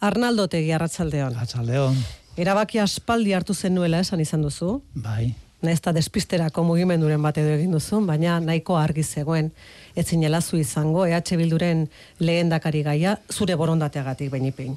Arnaldo tegi arratsaldeon. Arratsaldeon. Erabaki aspaldi hartu zenuela esan izan duzu. Bai. Naiz ta despisterako mugimenduren bat edo egin duzu, baina nahiko argi zegoen ez zinela zu izango EH Bilduren lehendakari gaia zure borondateagatik bainipein.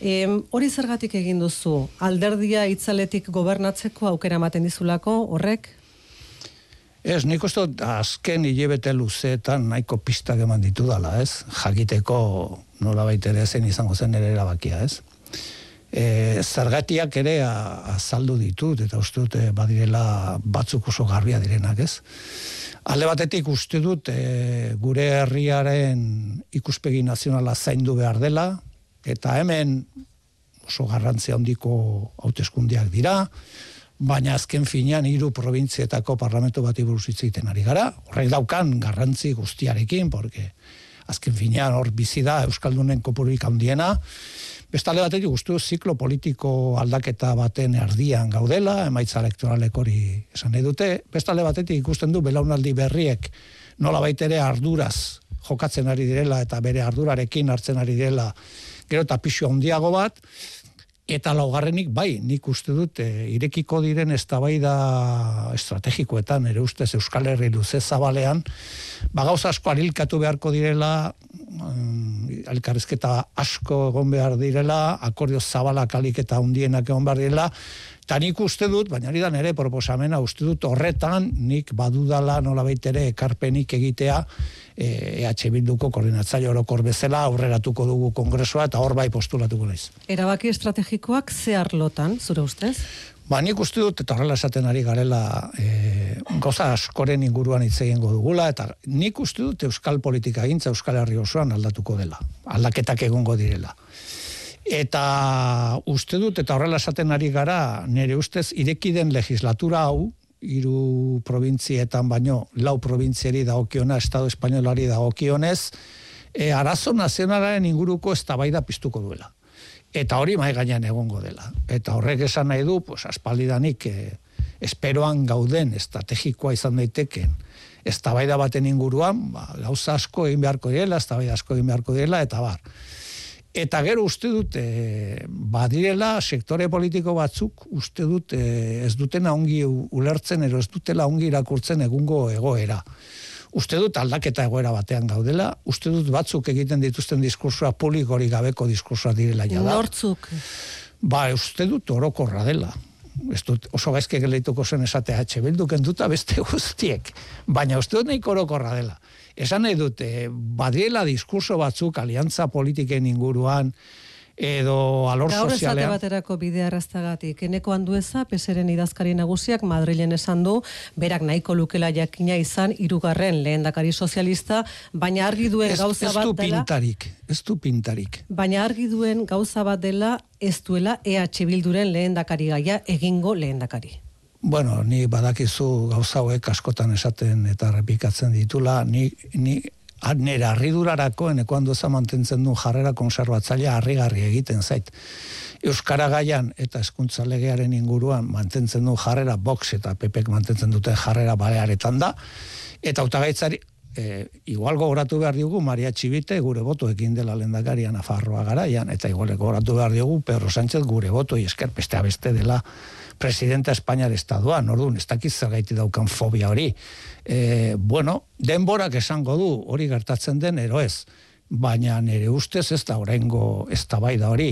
Em, hori zergatik egin duzu? Alderdia itzaletik gobernatzeko aukera ematen dizulako horrek? Ez, nik uste azken hilebete luzeetan nahiko pistak eman ditu dala, ez? Jakiteko nola ere zen izango zen ere erabakia, ez? E, zergatiak ere azaldu ditut, eta uste dut e, badirela batzuk oso garbia direnak, ez? Alde batetik uste dut e, gure herriaren ikuspegi nazionala zaindu behar dela, eta hemen oso garrantzia handiko hauteskundiak dira, baina azken finean hiru probintzietako parlamento bati buruz hitz egiten ari gara. Horrek daukan garrantzi guztiarekin, porque azken finean hor bizi da Euskaldunen kopuruik handiena. Bestale batetik guztu ziklo politiko aldaketa baten erdian gaudela, emaitza elektoralek hori esan nahi dute. Bestale batetik ikusten du belaunaldi berriek nola baitere arduraz jokatzen ari direla eta bere ardurarekin hartzen ari direla gero eta pixo handiago bat, Eta laugarrenik, bai, nik uste dut, e, irekiko diren eztabaida estrategikoetan, ere ustez Euskal Herri luze zabalean, bagauz asko arilkatu beharko direla, um, asko egon behar direla, akordio zabalak alik eta hundienak egon behar direla, eta nik uste dut, baina hori da nire proposamena, uste dut horretan, nik badudala nola baitere ekarpenik egitea, EH Bilduko koordinatzaile orokor bezala aurreratuko dugu kongresua eta hor bai postulatuko naiz. Erabaki estrategikoak ze arlotan, zure ustez? Ba, nik uste dut, eta horrela esaten ari garela, e, goza askoren inguruan hitz egingo dugula, eta nik uste dut Euskal politika gintza Euskal Herri osoan aldatuko dela, aldaketak egongo direla. Eta uste dut, eta horrela esaten ari gara, nire ustez, irekiden legislatura hau, hiru probintzietan baino lau probintzieri dagokiona estado espainolari dagokionez e, arazo nazionalaren inguruko eztabaida piztuko duela. Eta hori mai gainean egongo dela. Eta horrek esan nahi du pues aspaldidanik e, esperoan gauden estrategikoa izan daiteken eztabaida baten inguruan ba, gauza asko egin beharko direla eztabaida asko egin beharko direla eta bar Eta gero uste dut, e, badirela sektore politiko batzuk uste dut e, ez dutena ongi ulertzen, ero ez dutela ongi irakurtzen egungo egoera. Uste dut aldaketa egoera batean gaudela, uste dut batzuk egiten dituzten diskursua publikori gabeko diskursua direla jada. Nortzuk? Ba, uste dut orokorra dela. Ez dut oso gaizke geleituko zen esate hatxe bilduken duta beste guztiek. Baina uste dut nahiko orokorra dela. Esan nahi dute, badiela diskurso batzuk aliantza politiken inguruan, edo alor Gaur sozialean. Gaur baterako bidea arrastagatik. Eneko handueza, peseren idazkari nagusiak Madrilen esan du, berak nahiko lukela jakina izan, irugarren lehendakari sozialista, baina argi duen gauza bat dela... pintarik, ez du pintarik. Baina argi duen gauza bat dela, ez duela EH Bilduren lehendakari gaia egingo lehendakari. Bueno, ni badakizu gauza hauek askotan esaten eta repikatzen ditula, ni, ni nera arridurarako eneko handoza mantentzen du jarrera konservatzailea harrigarri egiten zait. Euskara gaian eta eskuntza legearen inguruan mantentzen du jarrera box eta pepek mantentzen dute jarrera balearetan da. Eta autagaitzari, e, igual gogoratu behar diogu Maria Txibite gure boto ekin dela lendakarian afarroa garaian, eta igual gogoratu behar diogu Pedro Sánchez gure boto esker beste beste dela presidenta Espainiar estaduan, orduan, ez dakiz zergaiti daukan fobia hori. E, bueno, denborak esango du hori gertatzen den, ero ez, baina nire ustez ez da oraingo ez da bai da hori.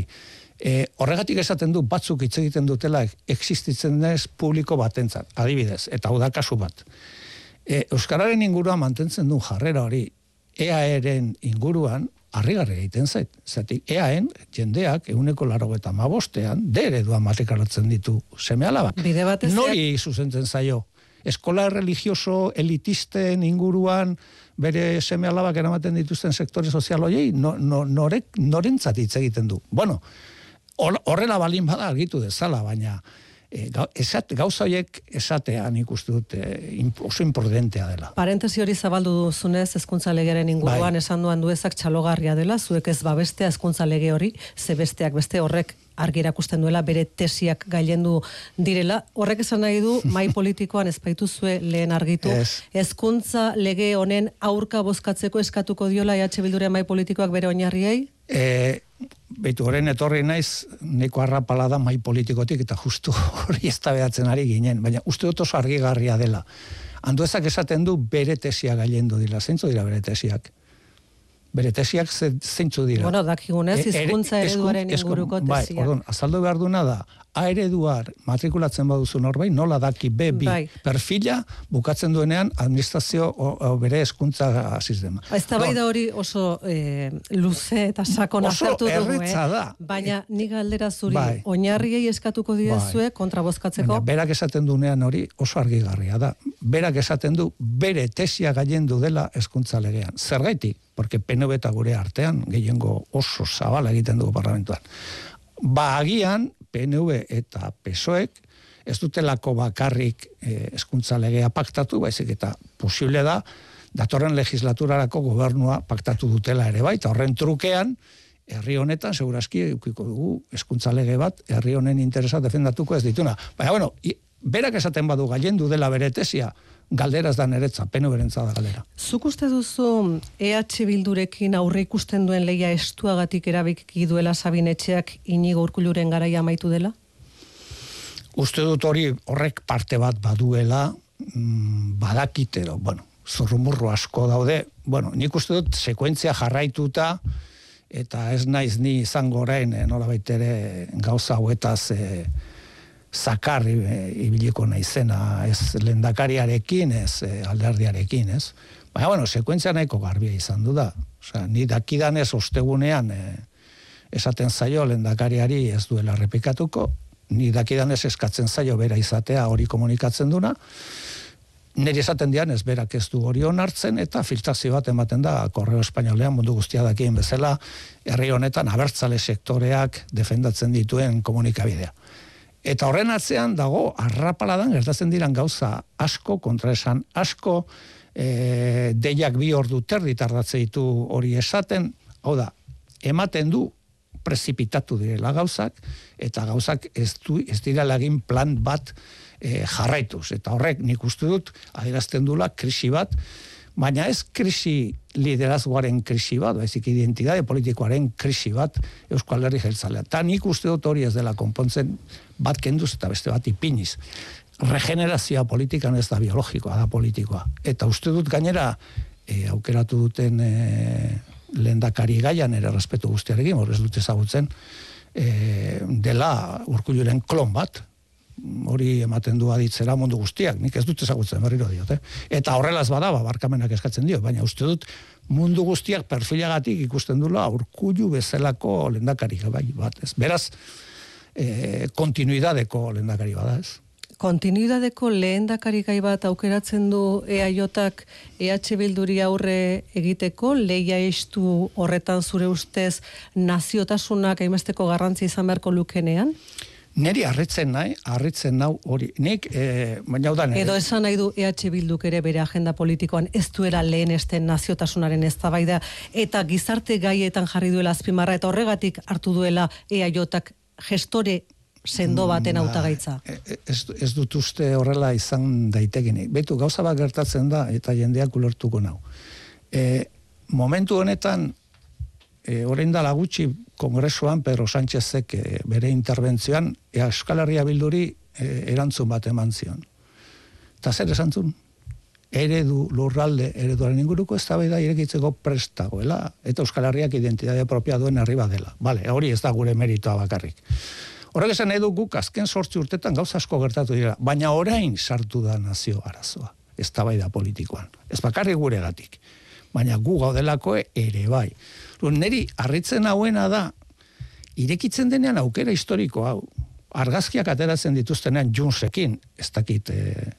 E, horregatik esaten du batzuk hitz egiten dutela existitzen denez publiko batentzat, adibidez, eta hau da kasu bat. E, Euskararen inguruan mantentzen du jarrera hori, EAEren inguruan, harrigarri egiten zait. Zatik, eaen, jendeak, euneko laro eta mabostean, dere duan matekaratzen ditu seme alaba. Bide batez... Nori zuzentzen zaio. Eskola religioso elitisten inguruan bere seme alabak eramaten dituzten sektore sozial hoiei, no, no, norek, norentzat hitz egiten du. Bueno, horrela balin bada argitu dezala, baina e, esat, gauza horiek esatean ikustu dut e, oso imprudentea dela. Parentesi hori zabaldu duzunez ezkuntza legeren inguruan bai. esan duan duezak txalogarria dela, zuek ez babestea ezkuntza lege hori, ze besteak beste horrek argi erakusten duela bere tesiak gailendu direla. Horrek esan nahi du, mai politikoan ezpaitu zue lehen argitu. Ezkuntza lege honen aurka bozkatzeko eskatuko diola EH Bildure mai politikoak bere oinarriei? E, Beitu, horren etorri naiz, neko arrapala da mai politikotik, eta justu hori ez ari ginen, baina uste dut oso argigarria dela. Anduezak esaten du bere tesia gailendu dira, zeintzu dira bere tesiak? Bere tesiak zeintzu dira? Bueno, dakigunez, e, izkuntza ereduaren inguruko tesiak. Bai, orduan, azaldu behar duna da, A ereduar matrikulatzen baduzu norbait, nola daki B, B bai. perfila, bukatzen duenean administrazio o, bere eskuntza sistema. Ez da bai da hori oso e, luze eta sakon azertu dugu, eh? da. Baina ni galdera zuri, bai. oinarriei eskatuko diezue bai. kontrabozkatzeko? berak esaten duenean hori oso argigarria da. Berak esaten du bere tesia gailendu dela eskuntza legean. Zergaitik? Porque PNV eta gure artean gehiengo oso zabala egiten dugu parlamentuan. Ba agian, PNV eta PSOEk ez dutelako bakarrik eh, eskuntza legea paktatu, baizik eta posible da, datorren legislaturarako gobernua paktatu dutela ere bai, eta horren trukean, herri honetan, segurazki, eukiko dugu, eskuntza lege bat, herri honen interesa defendatuko ez dituna. Baina, bueno, berak esaten badu gailendu dela bere tesia, galderaz da neretza, penu berentza da galera. Zuk uste duzu EH Bildurekin aurre ikusten duen leia estuagatik erabiki duela sabinetxeak inigo urkuluren garaia amaitu dela? Uste dut hori horrek parte bat baduela, mm, badakitero, bueno, zurrumurru asko daude, bueno, nik uste dut sekuentzia jarraituta, eta ez naiz ni izango orain, eh, nola baitere gauza hauetaz, eh, zakar ibiliko naizena, ez lendakariarekin, ez eh, alderdiarekin, ez? Baina, bueno, sekuentzia nahiko garbia izan du da. Osea, ni dakidan ez ostegunean eh, esaten zaio lendakariari ez duela repikatuko, ni dakidan ez eskatzen zaio bera izatea hori komunikatzen duna, nire esaten dian ez berak ez du hori onartzen eta filtrazio bat ematen da Korreo Espainolean mundu guztia dakien bezala herri honetan abertzale sektoreak defendatzen dituen komunikabidea. Eta horren atzean dago arrapaladan gertatzen diran gauza asko kontraesan asko e, deiak bi ordu terdi tardatze ditu hori esaten, hau da, ematen du prezipitatu direla gauzak eta gauzak ez du ez dira lagin plan bat e, jarraituz. Eta horrek nik uste dut adierazten dula krisi bat baina ez krisi liderazgoaren krisi bat, baizik identitate politikoaren krisi bat Euskal Herri jeltzalea. Ta nik uste dut hori ez dela konpontzen bat kenduz eta beste bat ipiniz. Regenerazioa politikan ez da biologikoa, da politikoa. Eta uste dut gainera e, aukeratu duten e, lehendakari gaian ere respetu guztiarekin, hori ez dut ezagutzen, e, dela urkuluren klon bat, hori ematen du aditzera mundu guztiak, nik ez dut ezagutzen berriro diot, eh? Eta horrelaz badaba, barkamenak eskatzen dio, baina uste dut mundu guztiak perfilagatik ikusten dula aurkullu bezalako lendakari bai, bat, ez? Beraz, e, kontinuidadeko lendakari bada, ez? Kontinuidadeko lehendakari gai bat aukeratzen du EAJak EH Bilduri aurre egiteko, leia estu horretan zure ustez naziotasunak haimesteko garrantzi izan beharko lukenean? Neri harritzen nahi, harritzen nau hori. Nik, e, baina da Edo esan nahi du EH Bilduk ere bere agenda politikoan ez duela lehen esten naziotasunaren ez eta gizarte gaietan jarri duela azpimarra, eta horregatik hartu duela EAJak gestore sendo baten ba, hautagaitza. E, e, ez, ez dut uste horrela izan daitegenik. Betu, gauza bat gertatzen da, eta jendeak ulertuko nau. E, momentu honetan, e, orain da lagutxi kongresuan Pedro Sánchezek e, bere interbentzioan Euskal Herria bilduri e, erantzun bat eman zion. Eta zer esan zun? Eredu lurralde ereduaren inguruko ez da irekitzeko prestagoela eta Euskal Herriak identitate propia duen herri dela. Vale, hori ez da gure meritoa bakarrik. Horrek esan edu guk azken sortzi urtetan gauza asko gertatu dira, baina orain sartu da nazio arazoa, ez da politikoan. Ez bakarrik gure gatik, baina gu gaudelako ere bai. Neri, harritzen hauena da, irekitzen denean aukera historiko hau, argazkiak ateratzen dituztenean junsekin, ez dakit eh,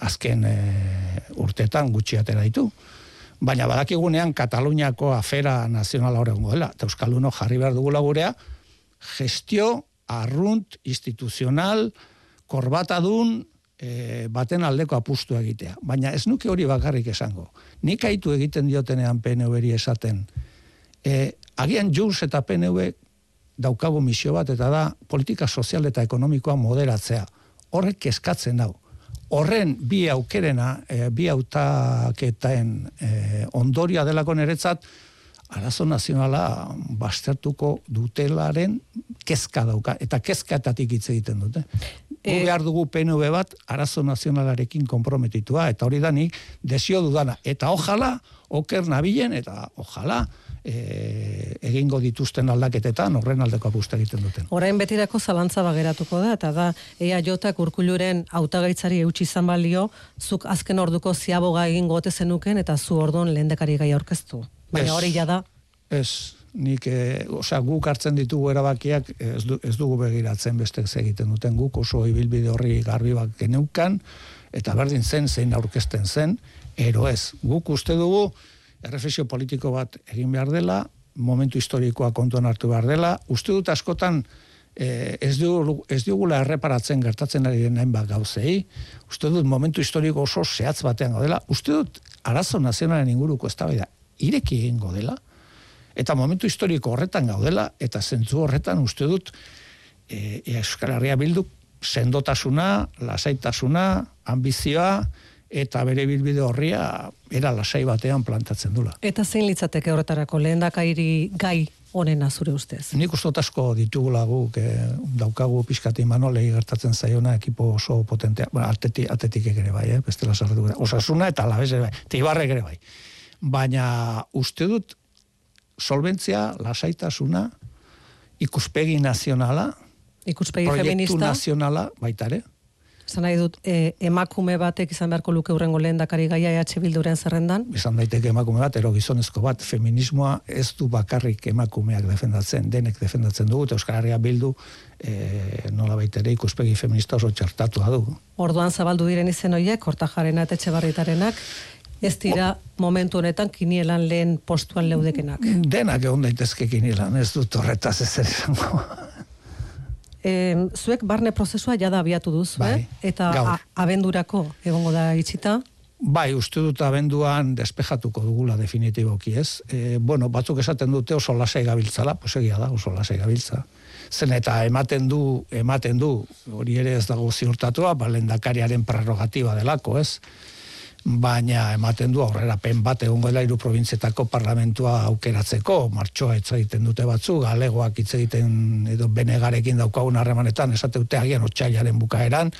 azken eh, urtetan gutxi atera ditu, baina badakigunean Kataluniako afera nazionala horrengo dela, eta Euskal Uno jarri behar dugula gurea, gestio, arrunt, instituzional, korbatadun, e, baten aldeko apustu egitea. Baina ez nuke hori bakarrik esango. Nik haitu egiten diotenean PNV-eri esaten, e, agian Junts eta PNV daukago misio bat, eta da politika sozial eta ekonomikoa moderatzea. Horrek eskatzen dau. Horren bi aukerena, e, bi autaketaen e, ondoria delako niretzat, arazo nazionala bastertuko dutelaren kezka dauka, eta kezkatatik hitz egiten dute. E... behar dugu PNV bat arazo nazionalarekin komprometitua, eta hori da nik desio dudana. Eta ojala, oker nabilen, eta ojala, e, egingo dituzten aldaketetan horren aldeko apusta egiten duten. Orain betirako zalantza bageratuko da, eta da, ea jotak urkuluren autagaitzari eutxi izan balio, zuk azken orduko ziaboga egin gote zenuken, eta zu orduan lehendekari gai aurkeztu. Baina hori jada? Ez, nik, e, osea, guk hartzen ditugu erabakiak ez, du, ez dugu begiratzen bestek egiten duten guk, oso ibilbide horri garbi bat geneukan, eta berdin zen zein aurkezten zen, ero ez. Guk uste dugu, erreflexio politiko bat egin behar dela, momentu historikoa kontuan hartu behar dela, uste dut askotan eh, ez, dugu, ez dugula erreparatzen gertatzen ari den bat gauzei, uste dut momentu historiko oso zehatz batean gaudela, uste dut arazo nazionalen inguruko ez da ireki egingo dela, eta momentu historiko horretan gaudela, eta zentzu horretan uste dut e, Euskal Herria bilduk sendotasuna, lasaitasuna, ambizioa, eta bere bilbide horria era lasai batean plantatzen dula. Eta zein litzateke horretarako lehendakairi gai honen zure ustez? Nik ustot asko ditugula guk, eh, daukagu pixkati manolei gertatzen zaiona ekipo oso potentea, bueno, atetik, atetik ere bai, eh, bestela sarretu Osasuna eta labez ere bai, eta ere bai. Baina uste dut solventzia, lasaitasuna, ikuspegi nazionala, ikuspegi proiektu feminista, nazionala, baitare, Zan nahi dut, e, emakume batek izan beharko luke urrengo lehen dakari gaia EH Bilduren zerrendan? Izan daiteke emakume bat, ero gizonezko bat, feminismoa ez du bakarrik emakumeak defendatzen, denek defendatzen dugu, Euskal Herria Bildu e, nola baitere ikuspegi feminista oso txartatu du. Orduan zabaldu diren izen horiek, kortajarena eta etxe ez dira momentu honetan kinielan lehen postuan leudekenak. Denak egon daitezke kinielan, ez dut horretaz ez izango e, zuek barne prozesua jada abiatu duzu, bai, eh? eta abendurako egongo da itxita? Bai, uste dut abenduan despejatuko dugula definitiboki ez. E, bueno, batzuk esaten dute oso lasai gabiltzala, pues egia da, oso lasai gabiltza. Zen eta ematen du, ematen du, hori ere ez dago ziurtatua, balendakariaren prerrogatiba delako, ez? Baina ematen du aurrera pen bat egongo dela hiru probintzietako parlamentua aukeratzeko, martxoa hitz egiten dute batzu, galegoak hitz egiten edo benegarekin daukagun harremanetan, esate dute agian otxailaren bukaeran,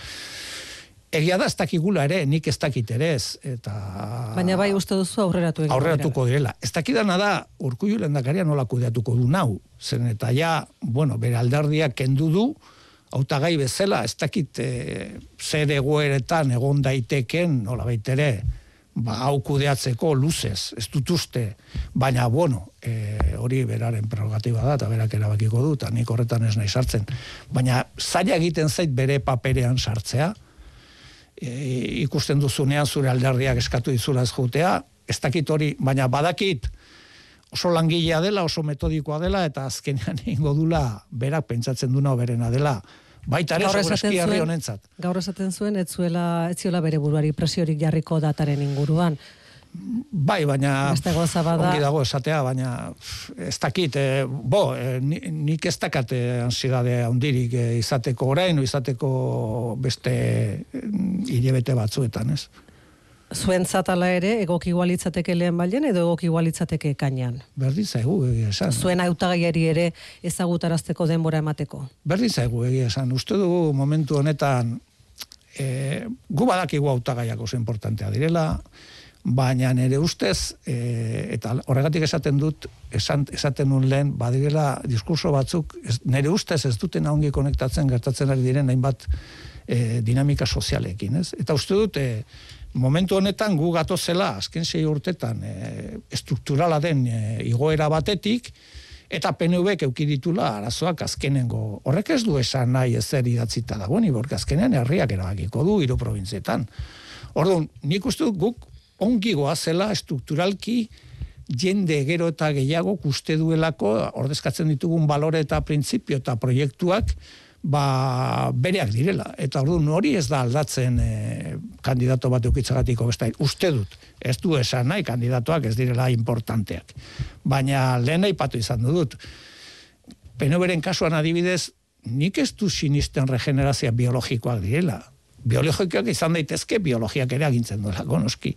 Egia da ez dakigula ere, nik ez dakit ere ez. Eta... Baina bai uste duzu aurreratu egin. Aurreratuko direla. Ez dakidana da, urkullu lendakaria nola kudeatuko du nau. Zen eta ja, bueno, bere aldardiak kendu du, hautagai bezala, ez dakit e, zer egoeretan egon daiteken, nola baitere, ba, hau kudeatzeko luzez, ez dut uste, baina, bueno, e, hori beraren prerogatiba da, eta berak erabakiko du, eta nik horretan ez nahi sartzen. Baina, zaila egiten zait bere paperean sartzea, e, ikusten duzunean zure alderdiak eskatu dizula ez jutea, ez dakit hori, baina badakit, oso langilea dela, oso metodikoa dela, eta azkenean ingo dula, berak pentsatzen duna berena dela, Baita ere, segurazki herri honentzat. Gaur esaten zuen, ez zuela, ez ziola bere buruari presiorik jarriko dataren inguruan. Bai, baina ongi dago esatea, baina ez dakit, e, bo, e, nik ez dakate ansiedade handirik e, izateko orain, izateko beste hilebete batzuetan, ez? Zuen zatala ere, egoki igualitzateke lehen balen, edo egoki igualitzateke kainan? Berdin zaigu, egia esan. Zuen autagaiari ere ezagutarazteko denbora emateko? Berdin zaigu, egia esan. Uste dugu momentu honetan, e, gu badakigu autagaiak oso importantea direla, baina nire ustez, e, eta horregatik esaten dut, esan, esaten nun lehen, badirela diskurso batzuk, ez, nire ustez ez duten ongi konektatzen gertatzen ari diren hainbat e, dinamika sozialekin, ez? Eta uste dut, e, momentu honetan gu gatozela azken sei urtetan e, estrukturala den e, igoera batetik eta PNV euki ditula arazoak azkenengo. Horrek ez du esan nahi ezer idatzita dago ni borka azkenen herriak erabakiko du hiru probintzietan. Orduan, nik uste guk ongi goazela estrukturalki jende gero eta gehiago uste duelako ordezkatzen ditugun balore eta printzipio eta proiektuak ba, bereak direla. Eta orduan hori ez da aldatzen e, kandidato bat eukitzagatiko besta. Uste dut, ez du esan nahi kandidatoak ez direla importanteak. Baina lehen aipatu izan dut. Penoberen kasuan adibidez, nik ez du sinisten regenerazia biologikoak direla. Biologikoak izan daitezke biologiak ere agintzen duela, konoski.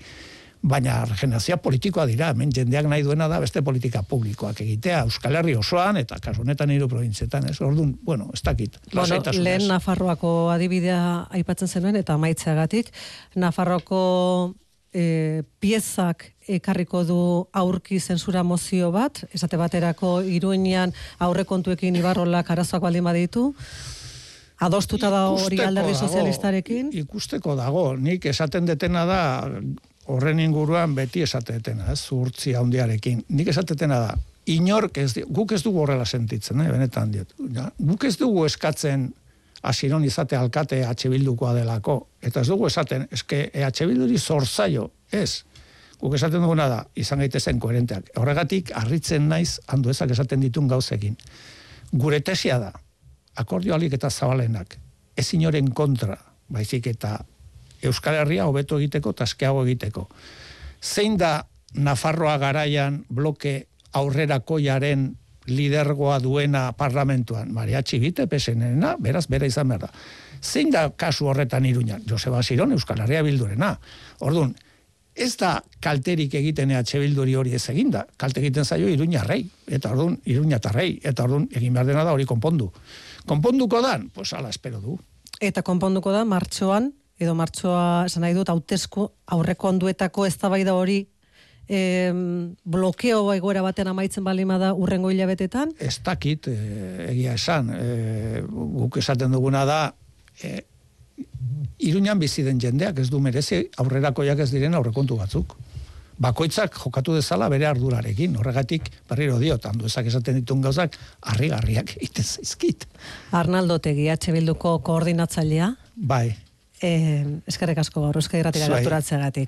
Baina regenerazioa politikoa dira, hemen jendeak nahi duena da beste politika publikoak egitea, Euskal Herri osoan, eta kasu honetan hiru provintzietan, ez? Orduan, bueno, ez dakit. Bueno, lehen Nafarroako adibidea aipatzen zenuen, eta maitzeagatik, Nafarroako e, piezak ekarriko du aurki zensura mozio bat, esate baterako iruinean aurrekontuekin ibarrolak arazoak baldin baditu, adostuta da hori alderri sozialistarekin? Ikusteko dago, nik esaten detena da, horren inguruan beti esatetena, ez, zurtzi handiarekin. Nik esatetena da, inork ez, guk ez dugu horrela sentitzen, eh, benetan diot. Ja? Guk ez dugu eskatzen asiron izate alkate EH Bildukoa delako, eta ez dugu esaten, eske EH Bilduri zorzaio, ez. Guk esaten duguna da, izan gaitezen koherenteak. Horregatik, harritzen naiz, handu ezak esaten ditun gauzekin. Gure tesia da, akordio alik eta zabalenak, ez inoren kontra, baizik eta Euskal Herria hobeto egiteko, taskeago egiteko. Zein da Nafarroa garaian bloke aurrerakoiaren lidergoa duena parlamentuan? Maria Txibite, pesenena, beraz, bera izan behar da. Zein da kasu horretan iruña? Joseba Ziron, Euskal Herria bildurena. Orduan, ez da kalterik egiten EH Bilduri hori ez eginda. Kalte egiten zaio Iruña rei. Eta orduan, Iruña eta rei. Eta orduan, egin behar dena da hori konpondu. Konponduko dan? Pues ala, espero du. Eta konponduko da, martxoan, edo martxoa esan nahi dut hautezko aurreko onduetako eztabaida hori eh, blokeo egoera batean amaitzen balima da urrengo hilabetetan? Ez dakit, e, egia esan, e, guk esaten duguna da, e, iruñan bizi den jendeak ez du merezi aurrerakoiak ez diren aurrekontu batzuk. Bakoitzak jokatu dezala bere ardurarekin, horregatik berriro diot, handu ezak esaten ditun gauzak, harri-garriak egiten zaizkit. Arnaldo Tegi, Bilduko koordinatzailea? Bai, Eh, eskerrik asko gaur, euskadi gerturatzeagatik.